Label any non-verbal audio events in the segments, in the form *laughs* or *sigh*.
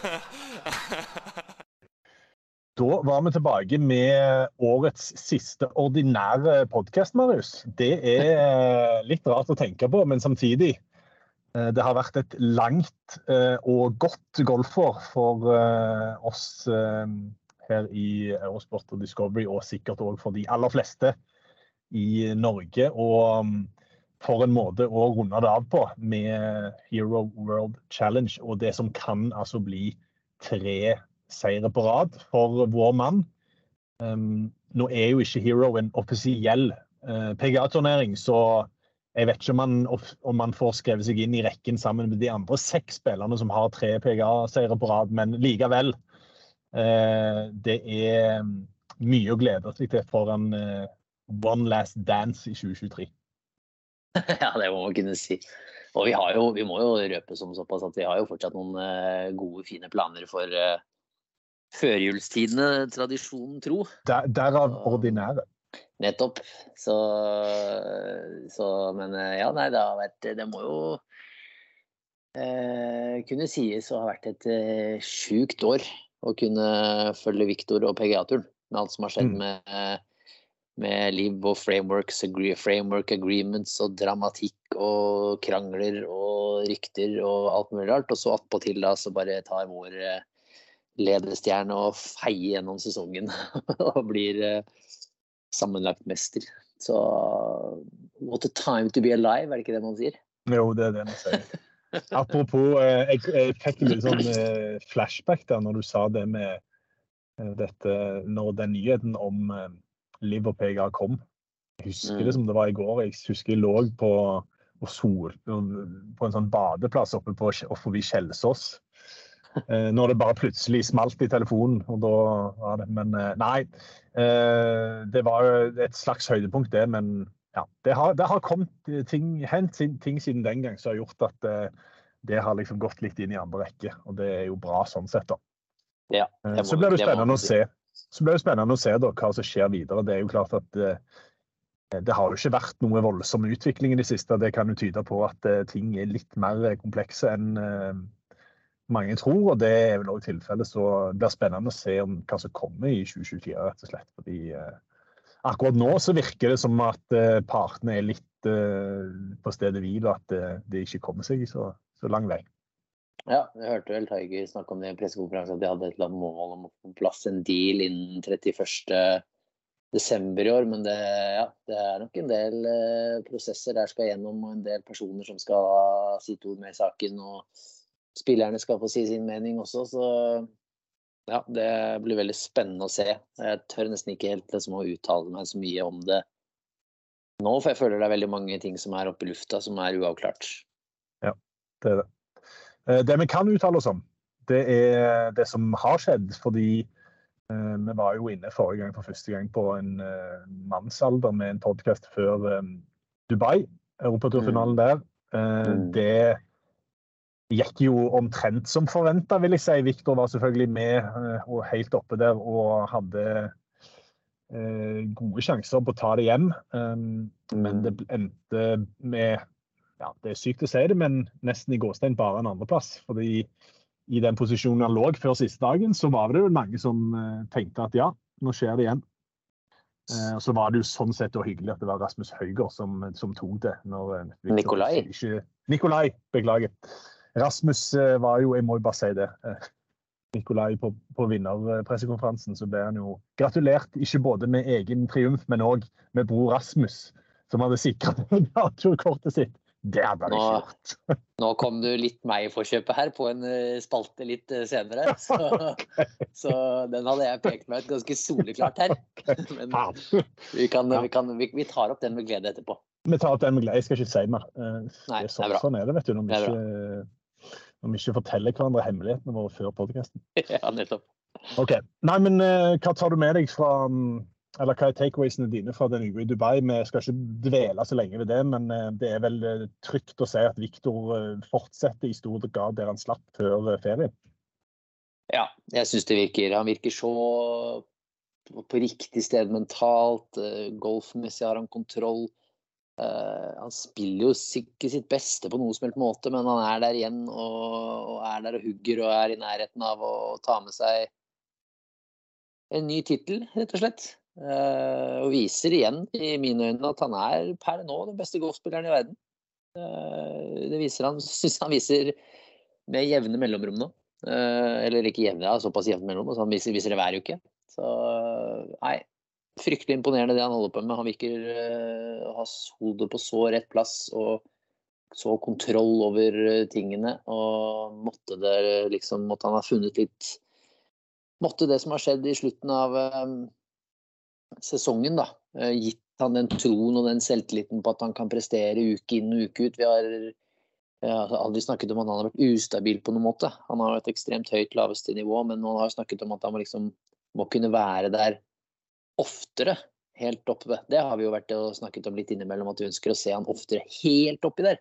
*laughs* Da var vi tilbake med årets siste ordinære podkast, Marius. Det er eh, litt rart å tenke på, men samtidig eh, Det har vært et langt eh, og godt golfår for oss her i Eurosport og Discovery, og sikkert òg for de aller fleste i Norge. Og mm, for en måte å runde det av på med Hero World Challenge, og det som kan altså bli tre seire på rad for vår mann. Um, nå er jo ikke Hero en offisiell uh, PGA-turnering, så jeg vet ikke om man, om han, får skrevet seg inn i rekken sammen med de andre seks spillerne som har tre PGA-seire på rad, men likevel. Uh, det er mye å glede seg til for en uh, One Last Dance i 2023. *laughs* Ja, det må man kunne si. Og vi, har jo, vi må jo røpe som såpass at vi har jo fortsatt noen eh, gode, fine planer for uh, førjulstidene, tradisjonen tro. Der, derav ordinære. Nettopp. Så, så Men eh, ja, nei, det har vært Det må jo eh, kunne sies å ha vært et eh, sjukt år å kunne følge Viktor og PGA-turen. Med alt som har skjedd Mm. med, med liv og frameworks, framework agreements og dramatikk og krangler og rykter og alt mulig rart. Og så attpåtil da så bare tar vår eh, ledestjerne og feier gjennom sesongen *laughs* og blir eh, sammenlagt mester. Så what a time to be alive, er det ikke det man sier? Jo, det er det man sier. Apropos, eh, jeg, jeg fikk en litt sånn flashback der når du sa det med dette Når den nyheten om Liv og PGA kom. Jeg husker Mm. det som det var i går. Jeg husker jeg lå på, og sol, på en sånn badeplass oppe på, oppe forbi Kjelsås. Eh, når det bare plutselig smalt i telefonen. og da var det, Men eh, nei, eh, det var et slags høydepunkt, det. Men ja, det har, det har kommet ting, hendt ting siden den gang som har gjort at eh, det har liksom gått litt inn i andre rekke. Og det er jo bra sånn sett, da. Ja, Eh, må Så blir det det må spennende å se så blir det spennende å se da, hva som skjer videre. Det er jo klart at eh, det har jo ikke vært noe voldsom utvikling i det siste. Det kan jo tyde på at eh, ting er litt mer eh, komplekse enn mange tror. og Det er vel også tilfellet. Så det blir spennende å se om hva som kommer i 2024, rett og slett. Fordi akkurat nå så virker det som at partene er litt på stedet hvil, og at det ikke kommer seg så, så lang vei. Ja, jeg hørte vel Tiger snakke om det i pressekonferansen, at de hadde et eller annet mål om å få plass en deal innen 31. desember i år. Men det, ja, det er nok en del eh, prosesser der skal gjennom, og en del personer som skal ha sitt ord med i saken. Og spillerne skal få si sin mening også, så ja, det blir veldig spennende å se. Jeg tør nesten ikke helt liksom, å uttale meg så mye om det nå, for jeg føler det er veldig mange ting som er oppe i lufta som er uavklart. Ja, Det er det. Eh, Det vi kan uttale oss om, det er det som har skjedd. Fordi eh, vi var jo inne forrige gang for første gang på en eh, mannsalder med en podkast før Dubai, europaturfinalen der. Eh, Mm. Det gikk jo omtrent som forventa, vil jeg si. Viktor var selvfølgelig med og helt oppe der og hadde gode sjanser på å ta det hjem. Men det endte med ja, Det er sykt å si det, men nesten i gåstein bare en andreplass. Fordi i den posisjonen han lå før siste dagen, så var det jo mange som eh, tenkte at ja, nå skjer det igjen. Eh, og så var det jo sånn sett og hyggelig at det var Rasmus Høygaard som, som tok det. Når, eh, Nikolai? Ikke, Nikolai, beklager. Rasmus var jo, jeg må jo bare si det Nikolai på, på vinnerpressekonferansen, så ble han jo gratulert. Ikke både med egen triumf, men òg med bror Rasmus, som hadde sikra *laughs* kortet sitt. Det hadde han ikke Nå- gjort. *laughs* Nå kom du litt meg i forkjøpet her på en eh, spalte litt eh, senere. *laughs* Så, så den hadde jeg pekt meg ut ganske soleklart her. *laughs* Men vi, kan, vi, kan, vi, vi tar opp den med glede etterpå. Vi tar opp den med glede. Jeg skal ikke si mer. Eh, Nei, det er det sånn, er sånn er det, vet du, når vi ikke, når vi ikke forteller hverandre hemmelighetene våre før podkasten. Ja, nettopp. OK. Nei, men hva tar du med deg fra mm, Eller hva er takeawaysene dine fra den uka i Dubai? Vi skal ikke dvele så lenge ved det, men eh, det er vel eh, trygt å si at Viktor eh, fortsetter i stor grad der han slapp før ferien. Ja, jeg syns det virker. Han virker så på riktig sted mentalt. Golfmessig har han kontroll. Han spiller jo sikkert sitt beste på noen som helst måte, men han er der igjen og er der og hugger og er i nærheten av å ta med seg en ny tittel, rett og slett. Eh, og viser igjen, i mine øyne, at han er per nå den beste golfspilleren i verden. Eh, det viser han, *laughs* syns han viser med jevne mellomrom nå. Eh, eller ikke jevne, ja, såpass jevne mellomrom. Så han viser, viser det hver uke. Så nei, fryktelig imponerende det han holder på med. Han virker å ha hodet på så rett plass og så kontroll over tingene. Og måtte det liksom Måtte han ha funnet litt Måtte det som har skjedd i slutten av sesongen, da, eh, gitt han den troen og den selvtilliten på at han kan prestere uke inn og uke ut. Vi har aldri snakket om at han har vært ustabil på noen måte. Han har et ekstremt høyt laveste nivå, men man har snakket om at han liksom, må kunne være der oftere. Helt oppe. Det har vi jo vært og snakket om litt innimellom, at vi ønsker å se han oftere helt oppi der.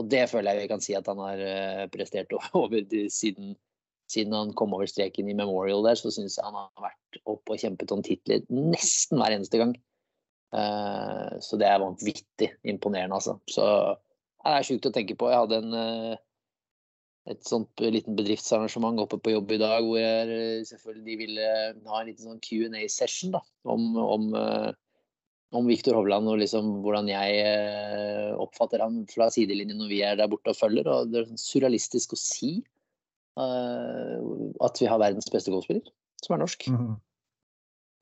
Og det føler jeg vi kan si at han har eh, prestert *laughs* over siden, siden han kom over streken i Memorial der, så syns jeg han har vært oppe og kjempet om titler nesten hver eneste gang. Uh, Så det er vanvittig imponerende, altså. Så det er sjukt å tenke på. Jeg hadde en, uh, et sånt liten bedriftsarrangement oppe på jobb i dag hvor jeg eh, selvfølgelig ville ha en liten sånn Q&A-session om, om, eh, om Viktor Hovland og liksom hvordan jeg eh, oppfatter ham fra sidelinjen når vi er der borte og følger. Og det er sånn surrealistisk å si eh, at vi har verdens beste golfspiller, som er norsk.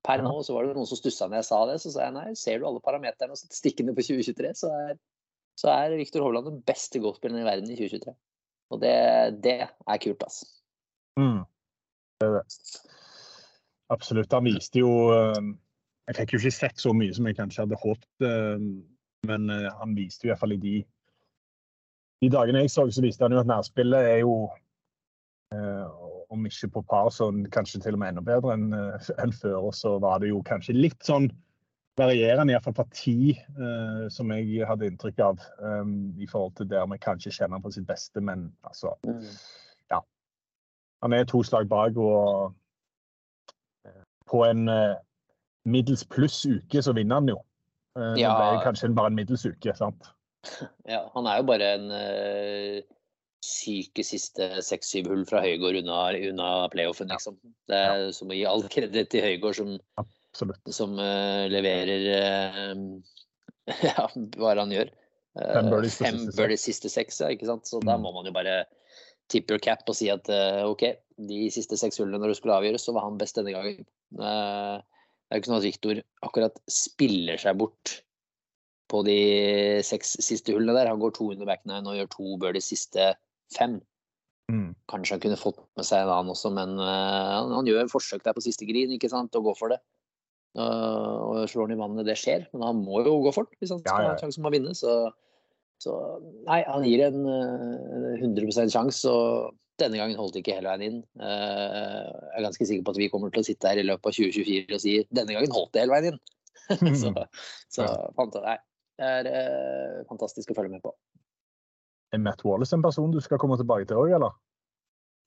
Per nå så var det noen som stussa når jeg sa det. Så sa jeg nei, ser du alle parameterne og stikkene på 2023, så er, så er Viktor Hovland den beste golfspilleren i verden i 2023. Og det, det er kult, altså. Mm. Det er det. Absolutt. Han viste jo eh, Jeg fikk jo ikke sett så mye som jeg kanskje hadde håpet, eh, men eh, han viste jo i hvert fall i de, de dagene jeg så, så viste han jo at nærspillet er jo eh, om ikke på par, så kanskje til og med enda bedre enn en før. Og så var det jo kanskje litt sånn varierende, iallfall parti, eh, som jeg hadde inntrykk av. eh, I forhold til der vi kanskje kjenner han på sitt beste, men altså ja, Han er to slag bak, og eh, på en eh, middels pluss uke så vinner han jo. Eh, Ja. Det ble kanskje bare en middels uke, sant? Ja, han er jo bare en uh, syke siste seks-syv hull fra Høygård unna, unna playoffen, liksom. Det er som å gi all kreditt til Høygård, som, som uh, leverer uh, *laughs* ja, hva han gjør? Eh, Fem på fem siste siste seks, ja, ikke sant? Så da Mm. må man jo bare tip your cap og si at OK, de siste seks hullene når det skulle avgjøres, så var han best denne gangen. Det er jo ikke sånn at Viktor akkurat spiller seg bort på de seks siste hullene der. Han går to under back nine og gjør to birdies siste fem. Mm. Kanskje han kunne fått med seg en annen også, men uh, han, gjør forsøk der på siste grin ikke sant, og går for det. Uh, og slår han i vannet, det skjer, men han må jo gå for det hvis han skal Ja, ja, ha en sjanse om å vinne. Så, så nei, han gir en uh, 100% sjanse, og denne gangen holdt det ikke hele veien inn. Eh, jeg er ganske sikker på at vi kommer til å sitte her i løpet av 2024 og si denne gangen holdt det hele veien inn. *laughs* så så fant jeg, nei, det er eh, fantastisk å følge med på. Er Matt Wallace en person du skal komme tilbake til òg, eller?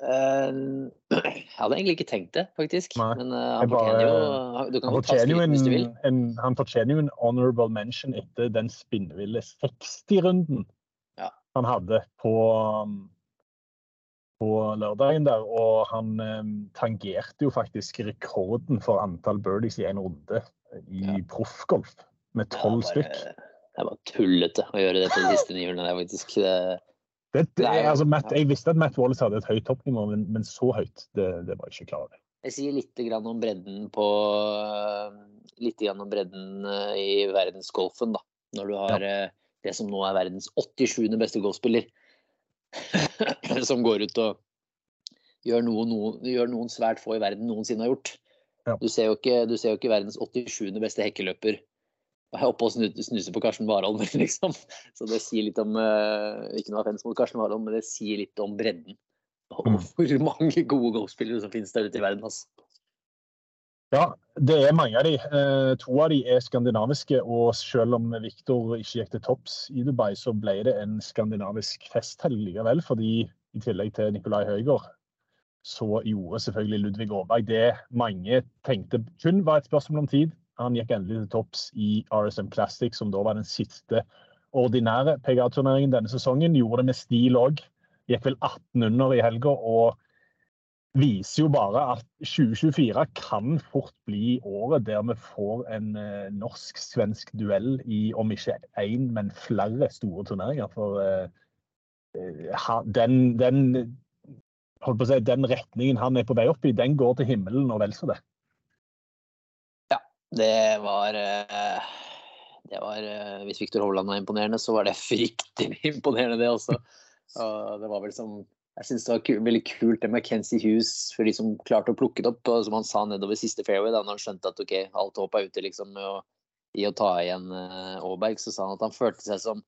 Uh, *clears throat* jeg hadde egentlig ikke tenkt det, faktisk. Nei, Men uh, han fortjener jo Du kan godt ta en, hvis du vil. en, han fortjener jo en honorable mention etter den spinnville 60-runden Ja. han hadde på, um, på lørdagen der. Og han um, tangerte jo faktisk rekorden for antall birdies i en runde i Ja. proffgolf, med Ja, tolv bare- stykk. Det er bare tullete å gjøre det på de siste ni hullene faktisk. Det, Det, det, er, altså Matt, jeg visste at Matt Wallace hadde et høyt toppnivå, men, men så høyt, det, det var jeg ikke klar over. Jeg sier litt grann om bredden på Litt grann om bredden eh, i verdensgolfen, da. Når du har ja. det som nå er verdens 87. beste golfspiller. *clears throat* som går ut og gjør noe noen, gjør noen svært få i verden noensinne har gjort. Ja. Du, ser ikke, du ser jo ikke verdens 87. beste hekkeløper oppe og snu- snuse på Karsten Warholm, *laughs* liksom. Så det sier litt om eh, Ikke noe offens mot Karsten Warholm, men det sier litt om bredden. Og Mm. hvor mange gode golfspillere som finnes der ute i verden. Altså. Ja, det er mange av de. Eh, to av de er skandinaviske, og selv om Viktor ikke gikk til topps i Dubai, så ble det en skandinavisk festhelg likevel. Fordi i tillegg til Nikolai Høygård, så gjorde selvfølgelig Ludvig Aaberg det mange tenkte kun var et spørsmål om tid. Han gikk endelig til topps i RSM Classic, som da var den siste ordinære PGA-turneringen denne sesongen. Gjorde det med stil òg. Gikk vel 18 under i helga. og viser jo bare at 2024 kan fort bli året der vi får en eh, norsk-svensk duell i om ikke én, men flere store turneringer. For eh, den, den, si, den retningen han er på vei opp i, den går til himmelen og vel så det. Det var eh, Det var eh, Hvis Viktor Hovland var imponerende, så var det *laughs* fryktelig imponerende, det også. Og det var vel som Jeg syns det var veldig kult det med Kenzie Hughes, for de som klarte å plukke det opp. Og som han sa nedover siste fairway, da han skjønte at ok, alt håp er ute liksom, med å, i å ta igjen uh, Aaberg, så sa han at han følte seg som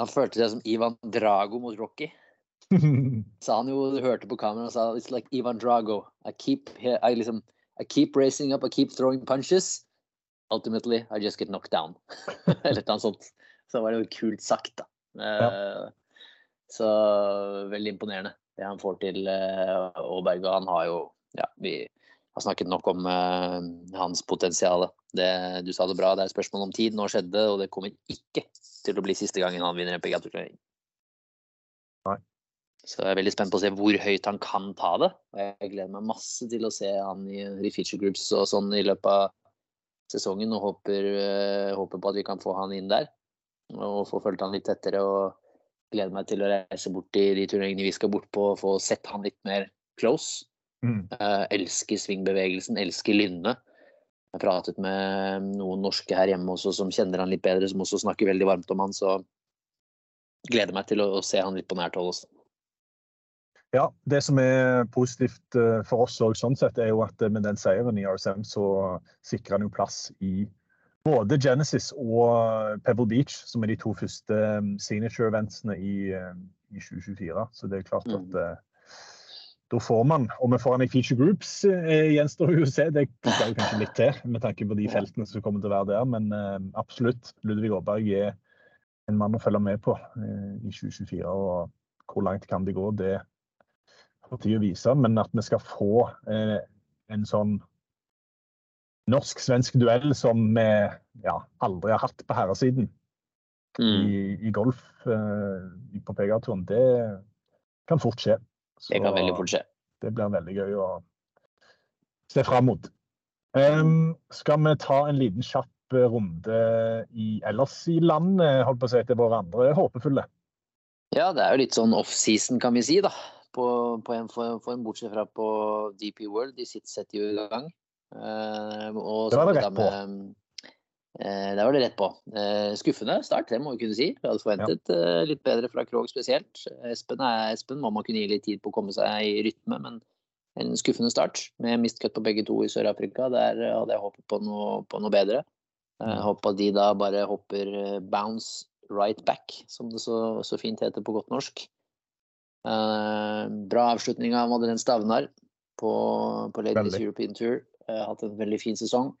han følte seg som Ivan Drago mot Rocky. *laughs* Sa han jo, hørte på kamera, sa it's like Ivan Drago. I keep, I, liksom, I keep racing up, I keep throwing punches. Ultimately, I just get knocked down. *laughs* Eller noe sånt. Så var det jo kult sagt, da. Ja. Så veldig imponerende det han får til Aaberg. Og han har jo Ja, vi har snakket nok om uh, hans potensial. Du sa det bra, det er et spørsmål om tid. Nå skjedde det, og det kommer ikke til å bli siste gangen han vinner en PGA-turnering. Så jeg er veldig spent på å se hvor høyt han kan ta det. Og jeg gleder meg masse til å se han i, i feature groups og sånn i løpet av sesongen, og håper, eh, håper på at vi kan få han inn der. Og få fulgt han litt tettere. og gleder meg til å reise bort i de turneringene vi skal bort på og få sett han litt mer close. Mm. Uh, elsker svingbevegelsen, elsker lynnet. Jeg har pratet med noen norske her hjemme også som kjenner han litt bedre, som også snakker veldig varmt om han, så gleder meg til å, å se han litt på nært hold også. Ja, det som er positivt eh, for oss òg, sånn sett, er jo at eh, med den seieren i RSM, så sikrer han jo plass i både Genesis og Pebble Beach, som er de to første eh, signature-eventsene i, eh, i 2024. Så det er klart at Mm. da får man, om vi får han i feature groups, gjenstår jo å se. Det skal jo kanskje litt til, med tanke på de feltene som kommer til å være der. Men absolutt, Ludvig Aaberg er en mann å følge med på i 2024. Og hvor langt kan det gå, det får å vise. Men at vi skal få eh, en sånn norsk-svensk duell som vi ja, aldri har hatt på herresiden Mm. i, i golf eh, på PGA-turen, det kan fort skje. Det kan veldig fort skje. det blir veldig gøy å se fram mot. Um, skal vi ta en liten kjapp eh, runde i, ellers i landet, holdt på å si, til våre andre håpefulle? Ja, det er jo litt sånn off-season, kan vi si, da. På, på en, for, for bortsett fra på DP World. De sitter, setter jo i gang. Eh, og Det var det rett på. det Eh, var det rett på. Eh, skuffende start, det må vi kunne si. Vi hadde forventet eh, litt bedre fra Krog spesielt. Espen, er, Espen må man kunne gi litt tid på å komme seg i rytme, men en skuffende start med mistcut på begge to i Sør-Afrika. Der hadde jeg håpet på noe, på noe bedre. Mm. Jeg håper at de da bare hopper bounce right back, som det så, så fint heter på godt norsk. Eh, bra avslutning av Madeleine Stavnar på, på Ladies. European Tour. Eh, hatt en veldig fin sesong.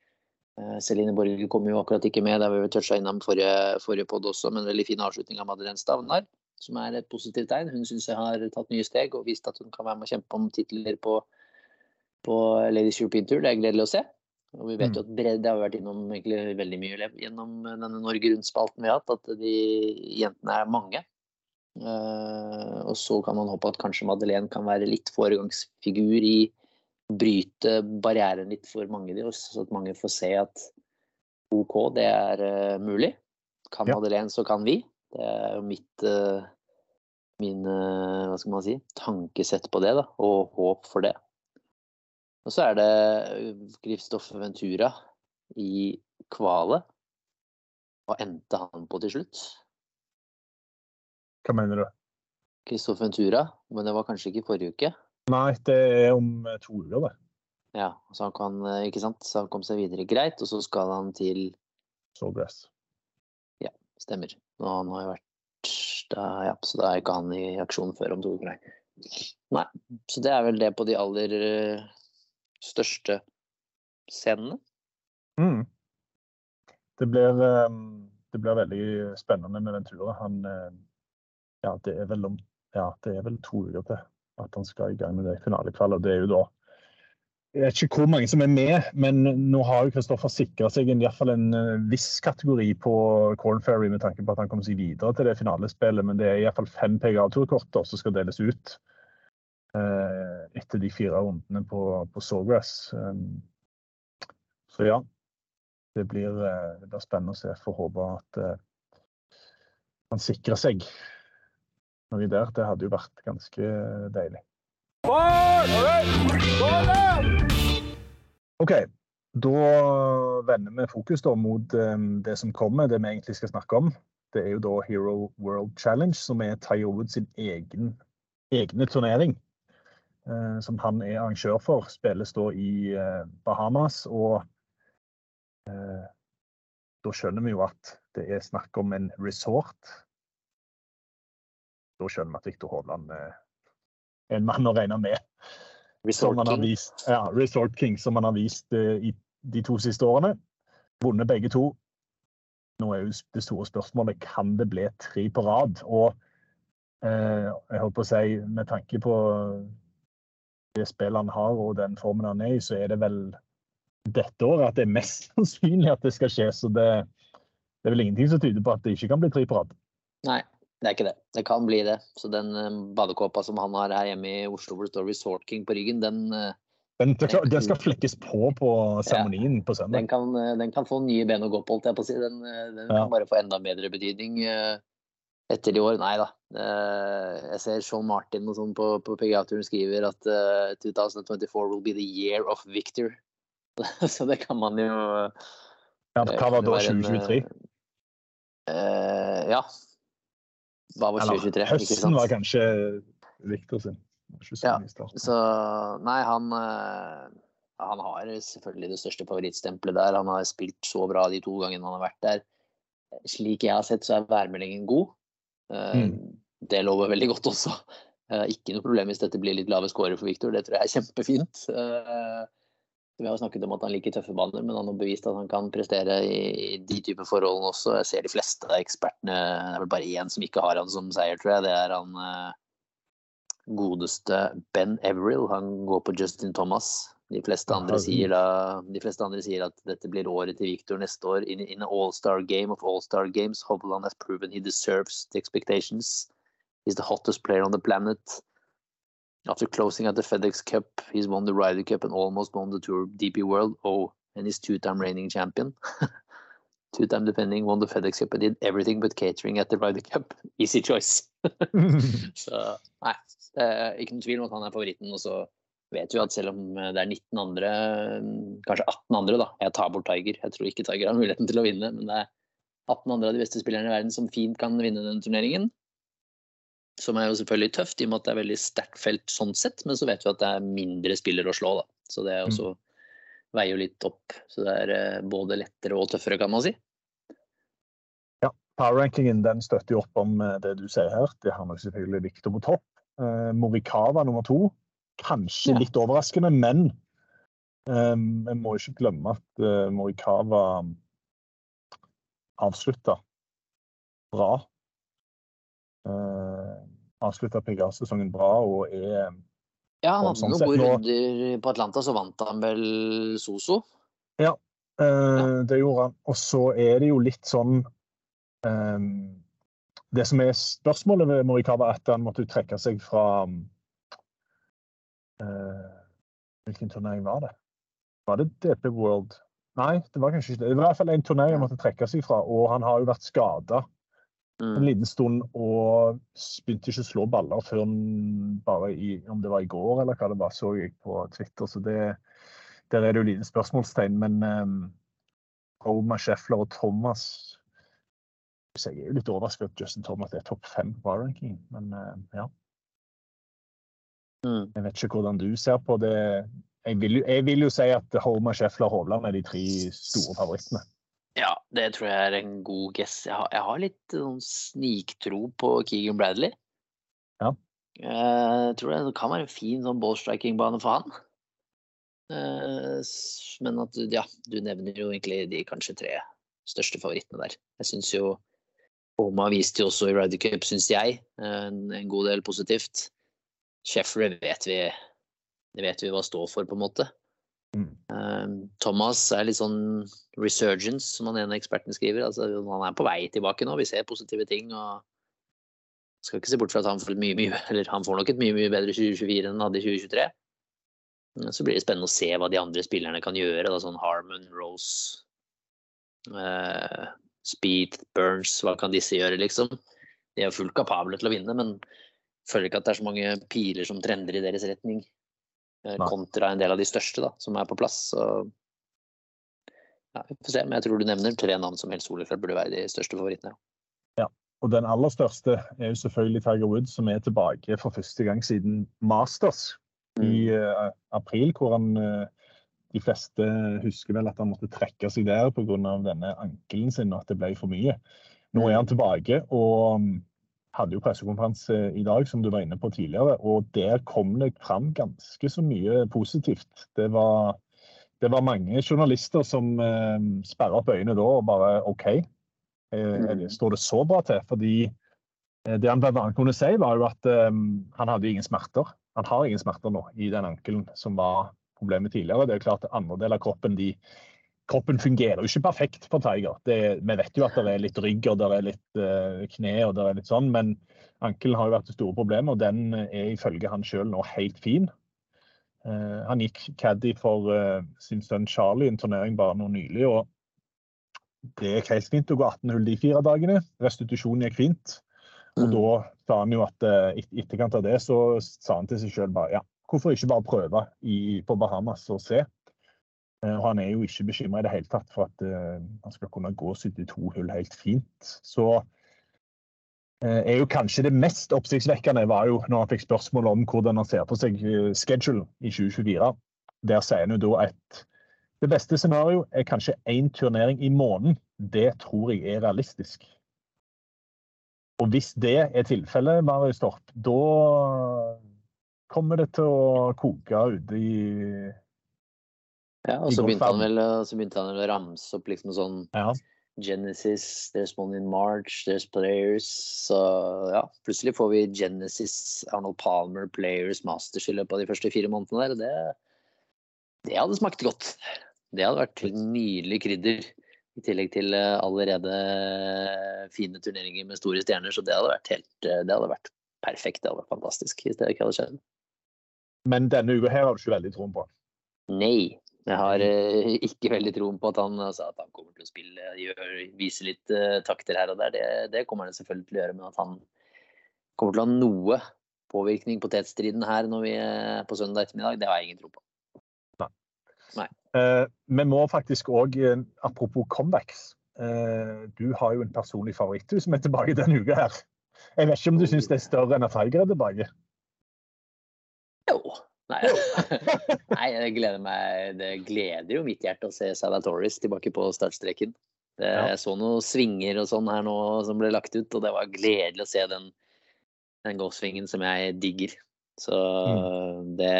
Eh, Celine Borge kom jo akkurat ikke med, det har vi toucha innom forrige, forrige podd også, men veldig fin avslutning av Madeleine Stavnar. som er et positivt tegn. Hun syns jeg har tatt nye steg og vist at hun kan være med å kjempe om titler på, på Ladies European Tour. Det er gledelig å se. Og vi vet jo at bredde har vært innom egentlig veldig mye gjennom denne Norge Rundt-spalten vi har hatt, at de jentene er mange. Uh, og så kan man håpe at kanskje Madeleine kan være litt foregangsfigur i bryte barrieren litt for mange av også, så at mange får se at OK, det er uh, mulig. Kan ja. Madeleine, så kan vi. Det er jo mitt uh, min hva skal man si, tankesett på det, da, og håp for det. Og så er det Kristoffer Ventura i Kvale. Hva endte han på til slutt? Hva mener du? Kristoffer Ventura, men det var kanskje ikke forrige uke? Nei, det er om to uker, det. Ja, så han kan, ikke sant? Så han kom seg videre greit, og så skal han til Sawgrass. Stemmer. Og han har jo vært der, ja, Så da er ikke han i aksjon før om to uker, nei. Nei. Så det er vel det på de aller uh, største scenene. Mm. Det blir, det blir veldig spennende med Ventura. Han Ja, det er vel ja, det er vel to uker til at han skal i gang med det finalekvalet. Det er jo da jeg vet ikke hvor mange som er med, men nå har jo Kristoffer sikra seg i hvert fall en eh, viss kategori på Corn Ferry med tanke på at han kommer seg videre til det finalespillet. Men det er iallfall fem PGA-turkorter som skal deles ut eh, etter de fire rundene på, på Sawgrass. Um, så ja. Det blir, eh, det blir, spennende å se. Får håpe at eh, han sikrer seg noe der. Det hadde jo vært ganske deilig. OK. Da vender vi fokus da mot um, det som kommer, det vi egentlig skal snakke om. Det er jo da Hero World Challenge, som er Tiger Woods sin egen, egne turnering. Uh, som han er arrangør for. Spilles da i Bahamas. Og da skjønner vi jo at det er snakk om en resort. Da skjønner vi at Viktor Hovland er en mann å regne med. Resort King. Vist, ja, Resort King, som han har vist uh, i de to siste årene. Vunnet begge to. Nå er jo det store spørsmålet kan det bli tre på rad. Og eh, jeg holdt på å si, med tanke på det spillet han har og den formen han er i, så er det vel dette året at det er mest *laughs* sannsynlig at det skal skje. Så det, det er vel ingenting som tyder på at det ikke kan bli tre på rad. Nei, det er ikke det. Det kan bli det. Så den uh, badekåpa som han har her hjemme i Oslo hvor det står Resort King på ryggen, den uh, den, den, skal flekkes på på seremonien ja, på søndag. Den kan, eh, den kan, få nye ben å gå på, holdt jeg på å si. Den, den ja. kan bare få enda bedre betydning etter i år. Nei da. jeg ser Sean Martin og sånn på, på PGA-turen skriver at 2024 will be the year of Victor. *laughs* Så det kan man jo Ja, Hva var da 2023? ja, var 2023? Eller, høsten var kanskje Viktor sin. Ja, så Nei, han eh, han har selvfølgelig det største favorittstempelet der. Han har spilt så bra de to gangene han har vært der. Slik jeg har sett, så er værmeldingen god. Eh, mm. Det lover veldig godt også. Eh, ikke noe problem hvis dette blir litt lave scorer for Viktor, Det tror jeg er kjempefint. Vi har snakket om at han liker tøffe baner, men han har bevist at han kan prestere i de typer forholdene også. Jeg ser de fleste ekspertene Det er vel bare én som ikke har han som seier, tror jeg. Det er han eh, godeste Ben Everill. Han går på Justin Thomas. De fleste andre sier, da, de fleste andre sier at dette blir året til Victor neste år. In, in an all-star game of all-star games, Hovland has proven he deserves the expectations. He's the hottest player on the planet. After closing at the FedEx Cup, he's won the Ryder Cup and almost won the Tour DP World. Oh, and he's two-time reigning champion. *laughs* two-time defending, won the FedEx Cup and did everything but catering at the Ryder Cup. *laughs* Easy choice. *laughs* så nei, det er ikke noen tvil om at han er favoritten. Og så vet vi at selv om det er 19 andre, kanskje 18 andre, da Jeg tar bort Tiger. Jeg tror ikke Tiger har muligheten til å vinne, men det er 18 andre av de beste spillerne i verden som fint kan vinne den turneringen. Som er jo selvfølgelig tøft, i og med at det er veldig sterkt felt sånn sett. Men så vet vi at det er mindre spillere å slå, da. Så det er også mm. veier jo litt opp. Så det er eh, både lettere og tøffere, kan man si. Ja, power-rankingen den støtter jo opp om eh, det du sier her. Det har nok selvfølgelig Victor på topp. Eh, Morikawa nummer to. Kanskje ja. litt overraskende, men vi vi må ikke glemme at uh, Morikawa avslutta bra Uh, Avslutta PGA-sesongen bra og er Ja, han hadde sånn noen gode runder på Atlanta, så vant han vel Soso. Ja, eh, det gjorde han. Og så er det jo litt sånn um, Det som er spørsmålet ved Morikawa, er at han måtte trekke seg fra uh, Hvilken turnering var det? Var det DP World? Nei, det var kanskje ikke det. Det var i hvert fall en turnering han måtte trekke seg fra, og han har jo vært skada en Mm. liten stund og begynte ikke å slå baller før bare i om det var i går eller hva det var, så jeg på Twitter. Så det, der er det jo liten spørsmålstegn. Men um, Roma, Scheffler og Thomas så Jeg er jo litt overrasket at Justin Thomas er topp fem på ranking, men uh, ja. Mm. Jeg vet ikke hvordan du ser på det. Jeg vil, jeg vil jo si at Homer Scheffler og Hovland er de tre store favorittene. Ja, det tror jeg er en god guess. Jeg har, jeg har litt sånn sniktro på Keegan Bradley. Ja. Jeg tror det kan være en fin sånn ballstriking-bane for han. Eh, Men at ja, du nevner jo egentlig de kanskje tre største favorittene der. Jeg syns jo Oma viste jo også i Ryder Cup, syns jeg, en, en god del positivt. Sheffield vet vi, det vet vi hva står for, på en måte. Mm. Eh, Thomas er litt sånn resurgence, som han ene eksperten skriver. Altså, han er på vei tilbake nå. Vi ser positive ting. og Skal ikke se bort fra at han får, mye, mye, *laughs* han får nok et mye mye bedre 2024 enn han hadde i 2023. Så blir det spennende å se hva de andre spillerne kan gjøre. Da, sånn Harmon, Rose, uh, Speed, Burns. Hva kan disse gjøre, liksom? De er fullt kapable til å vinne, men føler ikke at det er så mange piler som trender i deres retning. Eh. Kontra en del av de største da, som er på plass. Så ja, vi får se. Men jeg tror du nevner tre navn som helt soleklart burde være de største favorittene. Ja. Og den aller største er jo selvfølgelig Tiger Woods, som er tilbake for første gang siden Masters i uh, april, hvor han uh, De fleste husker vel at han måtte trekke seg der pga. denne ankelen sin, og at det ble for mye. Nå er han tilbake og mm, hadde jo pressekonferanse i dag, som du var inne på tidligere, og der kom det fram ganske så mye positivt. Det var, det var mange journalister som eh, sperra opp øynene da og bare OK, eh, Mm. står det så bra til? Fordi eh, det han bl.a. kunne si, var jo at eh, han hadde ingen smerter. Han har ingen smerter nå i den ankelen som var problemet tidligere. Det er klart at andre deler av kroppen de, kroppen fungerer jo ikke perfekt for Tiger. Det, vi vet jo at det er litt rygg og det er litt uh, kne og det er litt sånn, men ankelen har jo vært det store problemet, og den er ifølge han sjøl nå helt fin. Uh, han gikk caddy for uh, sin sønn Charlie i en turnering bare nå nylig, og det gikk helt fint å gå 18 hull de fire dagene. Restitusjonen gikk fint. Og Mm. da sa han jo at i etterkant av det så sa han til seg sjøl bare ja, hvorfor ikke bare prøve i, på Bahamas og se? Eh, Og han er jo ikke bekymra i det hele tatt for at uh, han skal kunne gå 72 hull helt fint. Så uh, er jo kanskje det mest oppsiktsvekkende var jo når han fikk spørsmål om hvordan han ser på seg schedule i 2024. Der sier han jo da at det beste scenario er kanskje én turnering i måneden. Det tror jeg er realistisk. Og hvis det er tilfellet, Marius Torp, da kommer det til å koke ute i Ja, og så begynte, han vel, så begynte han vel å ramse opp liksom sånn Ja. Genesis, there's one in March, there's players. Så ja, plutselig får vi Genesis, Arnold Palmer, Players, Masters i løpet av de første fire månedene der. og Det, det hadde smakt godt. Det hadde vært nydelig krydder. I tillegg til eh, allerede fine turneringer med store stjerner. Så det hadde vært helt eh, Det hadde vært perfekt. Det hadde vært fantastisk hvis det ikke hadde skjedd. Men denne uka her har du ikke veldig troen på. Nei. Jeg har eh, ikke veldig troen på at han, altså, at han kommer til å spille, gjør, vise litt uh, takter her og der. Det, det kommer han selvfølgelig til å gjøre, men at han kommer til å ha noe påvirkning på tetstriden her når vi er på søndag ettermiddag, det har jeg ingen tro på. Eh, vi må faktisk òg, apropos comebacks uh, Du har jo en personlig favoritt du som er tilbake denne uka her. Jeg vet ikke om du syns det er større enn at Tiger er tilbake? Jo. Nei, *laughs* Nei det gleder meg Det gleder jo mitt hjerte å se Salatoris tilbake på startstreken. Det, Ja. Jeg så noen svinger og sånn her nå som ble lagt ut, og det var gledelig å se den, den golfsvingen som jeg digger. Så det,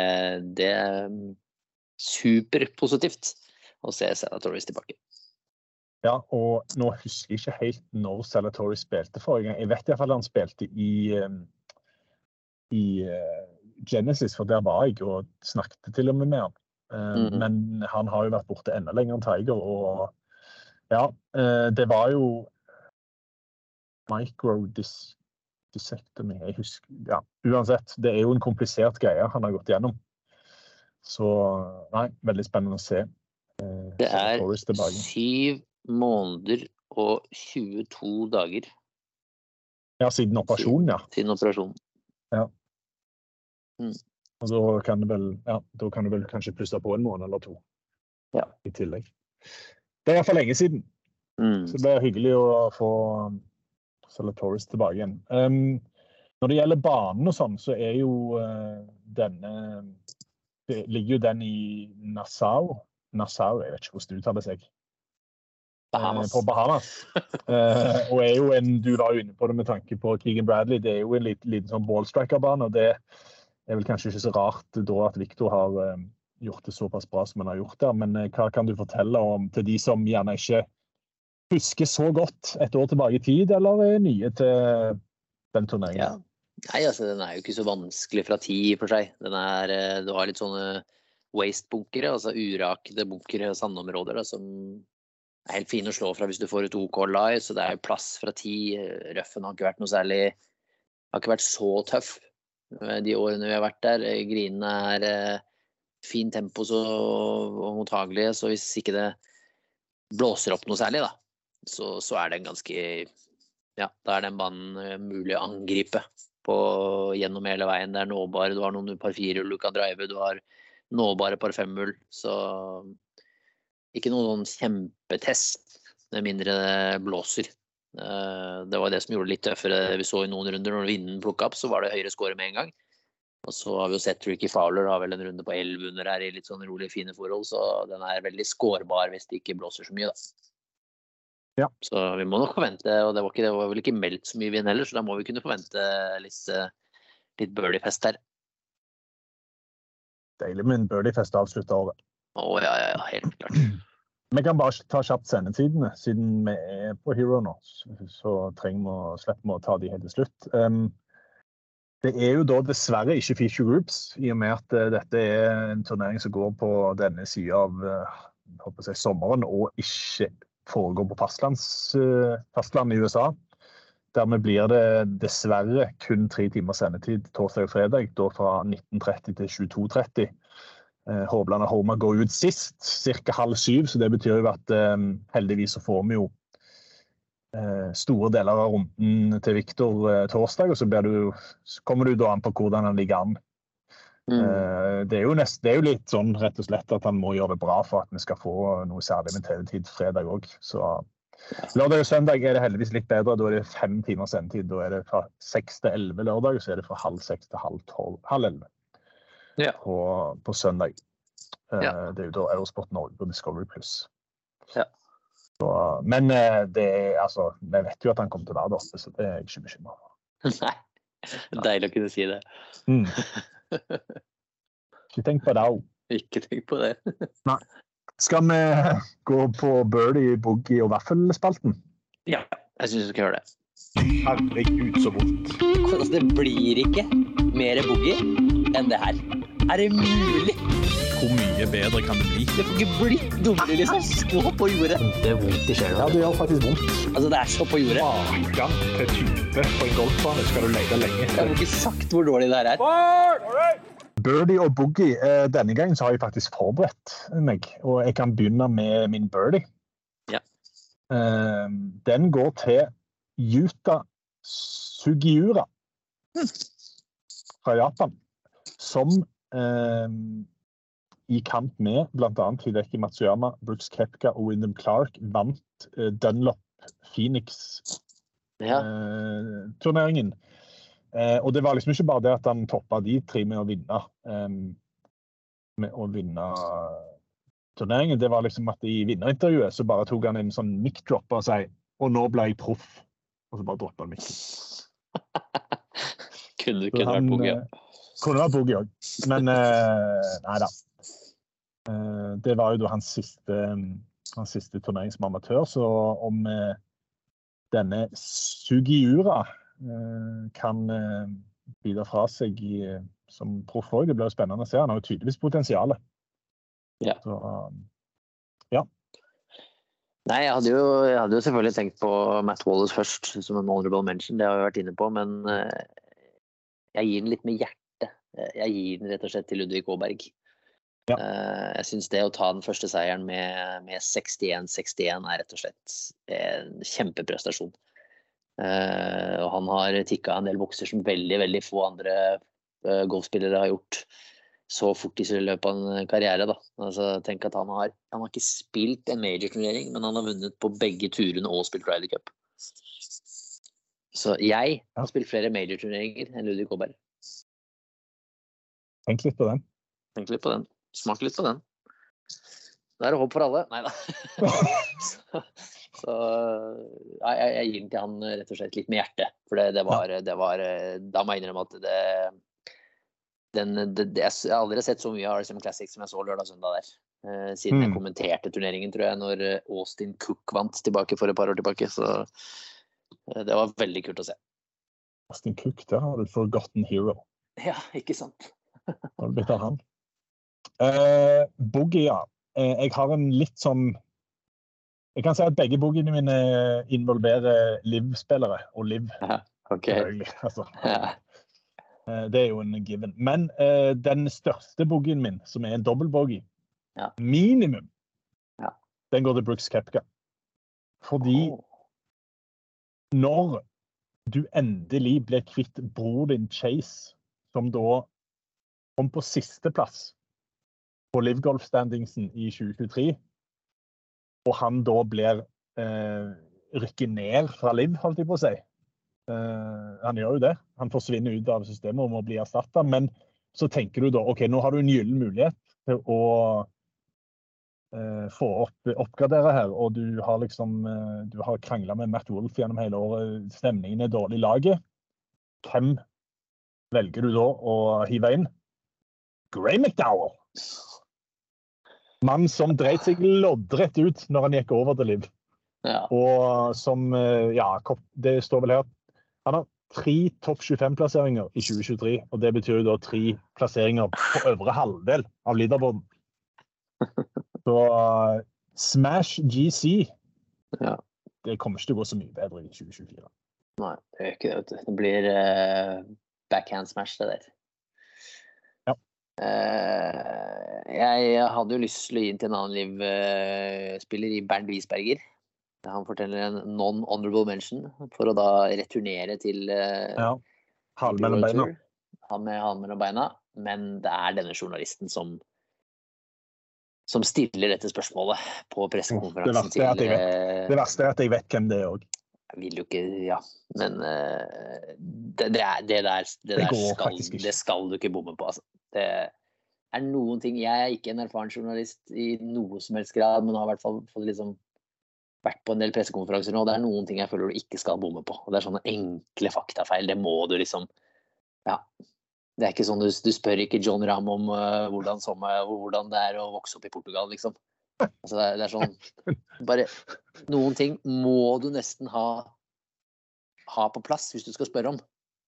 det er superpositivt å se Salatoris tilbake. Ja, og nå husker jeg ikke helt når Salatoris spilte forrige gang. Jeg vet iallfall han spilte i, um, i uh, Genesis, for der var jeg og snakket til og med med han. Uh, Mhm. Men han har jo vært borte enda lenger enn Tiger, og ja, uh, det var jo microdissectomy. Jeg husker Ja, uansett. Det er jo en komplisert greie han har gått gjennom. Så nei, veldig spennende å se. uh, Det er syv måneder og 22 dager Ja, siden operasjonen, ja. siden operasjonen. Og da kan det vel, ja, da kan du vel kanskje plusse på en måned eller to Ja. i tillegg. Det er iallfall lenge siden, Mm. så det blir hyggelig å få um, Salatoris tilbake igjen. Um, når det gjelder banen og sånn, så er jo uh, denne det Ligger jo den i Nassau. Nassau, jeg vet ikke hvordan det uttaler seg. Bahamas. Eh, På Bahamas. uh, *laughs* og er jo en, Du var jo inne på det med tanke på Keegan Bradley. Det er jo en liten, liten sånn ballstriker-bane. og Det er vel kanskje ikke så rart da at Victor har eh, gjort det såpass bra som han har gjort der. Men eh, hva kan du fortelle om til de som gjerne ikke husker så godt et år tilbake i tid, eller er nye til den turneringen? Ja. Nei, altså den er jo ikke så vanskelig fra ti for seg. Den er, eh, du har litt sånne waste-bunkere, altså urakede bunkere og sandområder da, som er helt fine å slå fra hvis du får ut OK lie, så det er jo plass fra ti. Røffen har ikke vært noe særlig Har ikke vært så tøff eh, de årene vi har vært der. Eh, Grinene er eh, fin tempo så, og mottagelige, så hvis ikke det blåser opp noe særlig, da, så, så er den ganske ja, da er den banen eh, mulig å angripe på, gjennom hele veien. Det er nåbare. Du har noen par firehull du kan drive, du har nåbare par femhull. Så ikke noen sånn kjempetest, med mindre det blåser. Eh, Det var det som gjorde det litt tøffere. Vi så i noen runder når vinden plukka opp, så var det høyere score med en gang. Og så har vi jo sett Ricky Fowler har vel en runde på 11 under her i litt sånn rolig fine forhold, så den er veldig skårbar hvis det ikke blåser så mye, da. Ja. Så vi må nok forvente, og det var, ikke, det var vel ikke meldt så mye vind heller, så da må vi kunne forvente litt, eh, litt birdie-fest her. Deilig med en birdiefest avslutta året. Å ja, ja, ja, helt klart. *clears throat* Vi kan bare ta kjapt sendetidene, siden vi er på Hero nå. Så, trenger vi å slippe å ta de helt til slutt. Um, det er jo da dessverre ikke feature groups, i og med at eh, dette er en turnering som går på denne sida av eh, håper jeg, sommeren, og ikke foregår på fastlands, eh, fastlandet i USA. Dermed blir det dessverre kun tre timers sendetid torsdag og fredag, da fra 19.30 til 22.30. Eh, Hovland og Homa går ut sist, ca. halv syv, så det betyr jo at eh, heldigvis så får vi jo eh, store deler av runden til Viktor torsdag, og så, du, så kommer du da an på hvordan han ligger an. Mm. Eh, det, er nest, det er jo litt sånn rett og slett at han må gjøre det bra for at vi skal få noe særlig med TV-tid fredag òg. Så lørdag og søndag er det heldigvis litt bedre. Da er det fem timers sendetid. Da er det fra seks til elleve lørdag, og så er det fra halv seks til halv tolv. Halv elleve Ja. på, på søndag. Eh, Ja. Det er jo da Eurosport Norge på Discovery Pluss. Ja. Men eh, det er, altså, vi vet jo at han kommer til å være der oppe, så det er jeg ikke bekymra for. Nei. Deilig å kunne si det. Mm. *laughs* Ikke tenk på det òg. Ikke tenk på det. Skal vi gå på birdie, boogie og vaffelspalten? Ja, jeg syns vi skal gjøre det. Herregud, så vondt. Altså, det blir ikke mer boogie enn det her. Er det mulig? Hvor mye bedre kan det bli? Det får ikke bli dummere, liksom. Så på jordet. Det er vondt i sjela. Ja, det gjør faktisk vondt. Altså, det er så på jordet. Maken til type på en golfbane skal du lete lenge Jeg har ikke sagt hvor dårlig det her er. Birdie og boogie. eh, Denne gangen så har jeg faktisk forberedt meg, og jeg kan begynne med min birdie. Ja. Eh, Den går til Yuta Sugiura fra Japan, som i kamp med bl.a. Hideki Matsuyama, Brooks Kepka og Wyndham Clark vant eh, Dunlop Phoenix-turneringen. Eh, og det var liksom ikke bare det at han toppa de tre med å vinne eh, med å vinne turneringen. Det var liksom at i vinnerintervjuet så bare tok han en sånn mic-drop og sa Og nå ble jeg proff. Og så bare droppa han mikken. *laughs* Kunne ikke vært på eh, Kunne vært boogie òg, men eh, nei da. Eh, det var jo da hans siste, hans siste turnering som amatør. Så om eh, denne Sugiura eh, kan eh, bidra fra seg i, eh, som proff òg, det blir jo spennende å se. Han har jo tydeligvis potensial. Ja. Så, ja. Nei, jeg hadde, jo, jeg hadde jo selvfølgelig tenkt på Matt Wallace først, som en honorable mention. Det har vi vært inne på, men eh, jeg gir den litt med hjertet. Eh, Jeg gir den rett og slett til Ludvig Aaberg. Ja. Eh, Jeg syns det å ta den første seieren med, med 61-61 er rett og slett en kjempeprestasjon. Eh, Og han har tikka en del bokser som veldig, veldig få andre golfspillere har gjort så fort i løpet av en karriere. Da. Altså, tenk at han har, han har ikke spilt en major-turnering, men han har vunnet på begge turene og spilt Ryder Cup. Så jeg har spilt flere major-turneringer enn Ludvig Aaberg. Tenk litt på den. Tenk litt på den. Smak litt på den. Det er håp for alle. Nei da. *laughs* Så ja, jeg, jeg gir den til han rett og slett litt med hjertet. For det, det, var, det var Da må jeg innrømme at det, den, det, Jeg har aldri sett så mye av RSM Classic som jeg så lørdag og søndag der. Eh, siden jeg Mm. kommenterte turneringen, tror jeg, når eh, Austin Cook vant tilbake for et par år tilbake. Så eh, det var veldig kult å se. Austin Cook, det har du forgotten hero. Ja, ikke sant? Har du blitt av han? Uh, boogie, ja. Uh, jeg har en litt sånn Jeg kan si at begge boogiene mine involverer Liv-spillere. Og Liv, OK. Altså, Ja. Uh, det er jo en given. Men eh, den største boogien min, som er en dobbeltboogie, Ja. minimum, Ja. den går til Brooks Kepka. Fordi oh. når du endelig blir kvitt bror din Chase, som da kom på sisteplass på Livgolf-standingsen i 2023, og han da blir eh, rykket ned fra Liv, holdt jeg på å si. Eh, han gjør jo det. Han forsvinner ut av systemet og må bli erstatta. Men så tenker du da OK, nå har du en gyllen mulighet til å eh, få opp, oppgradere her, og du har liksom eh, du har krangla med Matt Wolff gjennom hele året. Stemningen er dårlig i laget. Hvem velger du da å hive inn? Gray McDowell! Mann som dreit seg loddrett ut når han gikk over til Liv. Ja. Og som eh, Ja, det står vel her Han har tre topp 25-plasseringer i 2023. Og det betyr jo da tre plasseringer på øvre halvdel av leaderboarden. Så uh, Smash GC Ja. Det kommer ikke til å gå så mye bedre i 2024. Nei, det gjør ikke det. Det blir uh, backhand smash, det der. Eh, jeg hadde jo lyst til å gi den til en annen Liv-spiller i Bernt Wiesberger. Han forteller en non-honorable mention for å da returnere til eh, Ja. Halen mellom beina. Han med halen mellom beina. Men det er denne journalisten som som stiller dette spørsmålet på Det pressekonferansen er til eh, Det verste er at jeg vet hvem det er òg. jeg vil jo ikke Ja, men det, det, er, det der, Det der skal, det skal du ikke bomme på, altså. Det er noen ting Jeg er ikke en erfaren journalist i noe som helst grad, men har i hvert fall fått liksom vært på en del pressekonferanser nå. og Det er noen ting jeg føler du ikke skal bomme på. Og det er sånne enkle faktafeil. Det må du liksom Ja. Det er ikke sånn du, du spør ikke John Ramm om uh, hvordan, sommer, hvordan det er å vokse opp i Portugal, liksom. Altså, det, er, det er sånn Bare noen ting må du nesten ha ha på plass hvis du skal spørre om.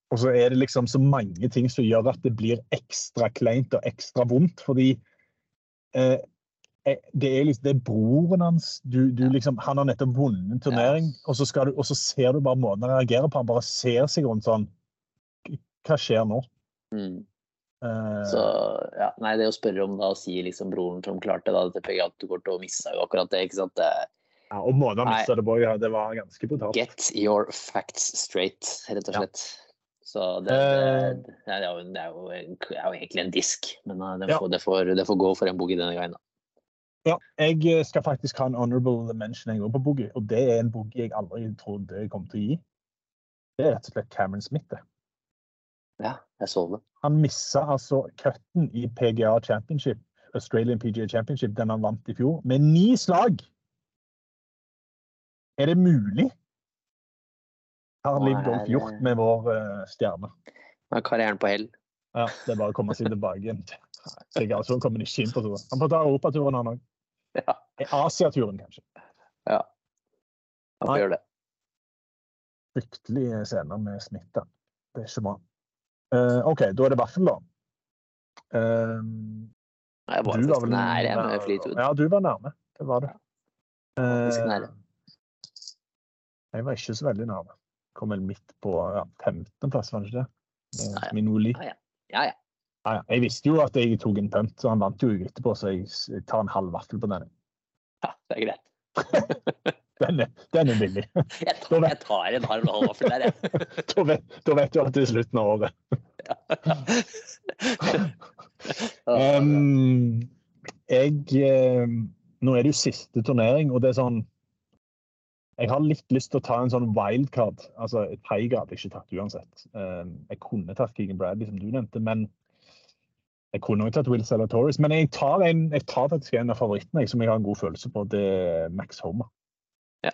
Og så er det liksom så mange ting som gjør at det blir ekstra kleint og ekstra vondt. Fordi eh, eh, det er liksom det er broren hans. Du, du liksom, han har nettopp vunnet en turnering, og, så du, og så ser du bare måten han reagerer på. Han bare ser seg rundt sånn Hva skjer nå? Mm. Eh, Så ja, nei, det å spørre om da å si liksom broren som klarte da du går til å miste jo akkurat det, ikke sant. Det, ja, og måten han mista det på, ja, det var ganske brutalt. get your facts straight, rett og Ja. Så det, Eh. det, det, er jo, det, er jo, er jo egentlig en disk, men uh, det, Ja. får, det, får, det får gå for en boogie denne gangen. da. Ja, jeg eh, skal faktisk ha en honorable mention jeg går på boogie, og det er en boogie jeg aldri trodde jeg kom til å gi. Det er rett og slett Cameron Smith. det. Ja, jeg så det. Han missa altså cutten i PGA Championship, Australian PGA Championship, den han vant i fjor, med ni slag! Er det mulig? Har Liv Golf gjort med vår uh, stjerne? Nå er karrieren på hell. Ja, Det er bare å komme seg tilbake igjen. Sikkert, altså, kommer ikke inn på turen. Han får ta europaturen, han òg. Ja. Asiaturen, kanskje. Ja. Han får gjøre det. Fryktelige scener med smitte. Det er ikke bra. Uh, OK, da er det vaffel, da. Eh, Jeg var du var vel nær jeg med Fleetwood. Ja, du var nærme. Det var du. Uh, nære. jeg var ikke så veldig nærme. Kom vel midt på ja, 15.-plass, var det ikke det? Ja, ja. Minoli. Ja, ja. Ja, ja. Jeg visste jo at jeg tok en punt, så han vant jo etterpå, så jeg tar en halv vaffel på den. ja det er greit. *laughs* Den er, den er billig. Jeg tar, jeg tar en halv halv vaffel der, jeg. *laughs* da, vet, da vet du at det er slutten av året. Um, *laughs* jeg eh, Nå er det jo siste turnering, og det er sånn Jeg har litt lyst til å ta en sånn wildcard. Altså, et Tiger hadde jeg ikke tatt uansett. Um, jeg kunne tatt Keegan Bradley, som du nevnte, men jeg kunne også tatt Will Salatoris. Men jeg tar, en, jeg tar faktisk en av favorittene jeg, som jeg har en god følelse på. Det er Max Homer. Ja.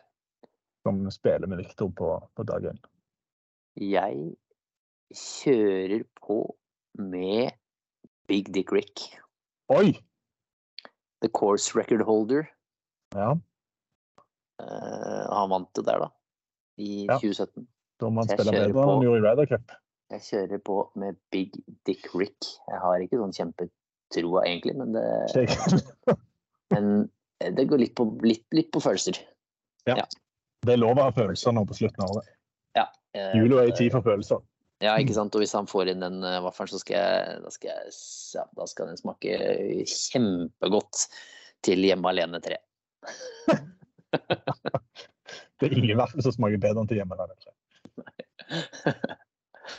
Som spiller med Victor på, på dag én. Jeg kjører på med Big Dick Rick. Oi! The course record holder. Ja, han vant det der, da. I Ja. 2017. da må han spille bedre enn han gjorde i Ryder Cup. Jeg kjører på med Big Dick Rick. Jeg har ikke sånn kjempetroa egentlig, men det, *laughs* men det går litt på, litt, litt på følelser. Det er lov å ha følelser nå på slutten av året. Ja, eh, Jula er i tid for følelser. Ja, ikke sant. Og hvis han får inn den eh, vaffelen, så skal jeg, da skal jeg ja, da skal den smake kjempegodt til Hjemme alene 3. *laughs* *laughs* Det er ingen verden som smaker bedre enn til hjemme. vet du.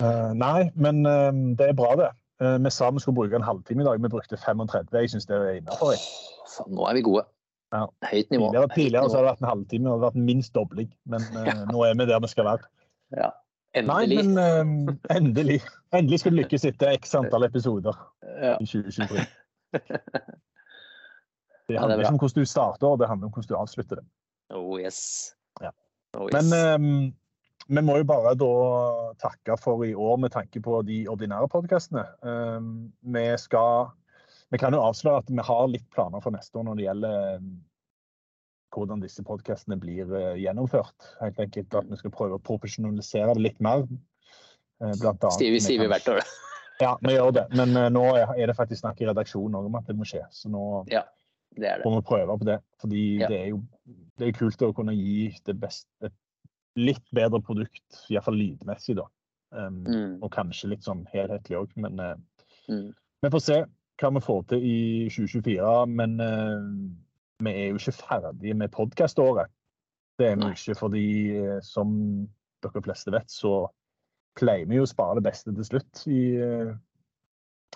Eh, nei, men uh, det er bra, det. Eh, vi sa vi skulle bruke en halvtime i dag. Vi brukte 35. Jeg syns det er innafor. Nå er vi gode. Ja. Høyt nivå. Tidligere, tidligere så har det vært en halvtime, og det har vært minst dobling. Men *laughs* ja. nå er vi der vi skal være. Ja. Nei, Endelig. men eh, endelig. Endelig skal du lykkes etter x antall episoder Ja. i 2023. *laughs* Det det er handler ikke om hvordan du starter, det handler om hvordan du avslutter det. Oh yes. Ja. Oh, yes. Men um, vi må jo bare da takke for i år med tanke på de ordinære podkastene. vi skal Vi kan jo avsløre at vi har litt planer for neste år når det gjelder eh, hvordan disse podkastene blir eh, gjennomført. Helt enkelt at vi skal prøve å profesjonalisere det litt mer. Eh, Blant annet sier vi, hvert år. Ja, vi gjør det. Men eh, nå er det faktisk snakk i redaksjonen om at det må skje. Så nå Ja, det er det. får vi prøve på det. Fordi Ja. det er jo det er kult å kunne gi det beste, et litt bedre produkt, iallfall lydmessig, da. Um, Mm. Og kanskje litt sånn helhetlig òg. Men uh, Mm. vi får se hva vi får til i 2024. Men uh, vi er jo ikke ferdige med podkaståret. Det er vi ikke, fordi eh, som dere fleste vet, så pleier vi jo å spare det beste til slutt i,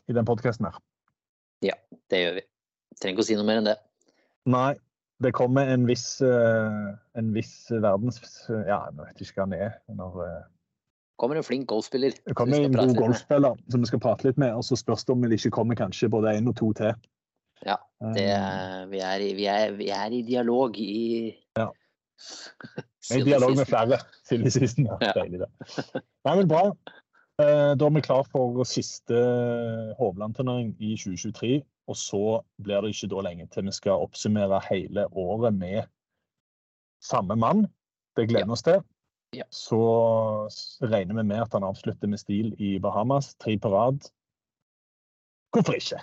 i den podkasten her. Ja, Det gjør vi. Trenger ikke å si noe mer enn det. Nei, det kommer en viss, eh, en viss verdens... Ja, jeg vet ikke hva han er. Når, eh, Kommer en flink golfspiller. det kommer en god golfspiller med. som vi skal prate litt med, og så spørs det om det ikke kommer kanskje både én og to til. Ja, Det, Eh, vi, er, vi, er, vi er i dialog i Ja. *laughs* I dialog med flere siden, Ja. Ja. Deilig, det. Nei, men bra. Da er vi klar for siste Hovland-turnering i 2023. Og så blir det ikke da lenge til vi skal oppsummere hele året med samme mann. Det gleder vi oss til. Ja. Så regner vi med at han avslutter med stil i Bahamas, tre på rad. Hvorfor ikke?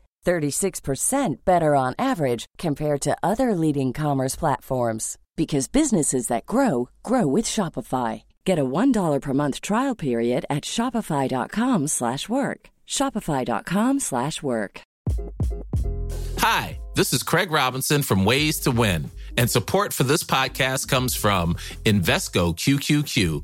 36% better on average compared to other leading commerce platforms because businesses that grow grow with Shopify. Get a $1 per month trial period at shopify.com/work. shopify.com/work. Hi, this is Craig Robinson from Ways to Win, and support for this podcast comes from Invesco QQQ,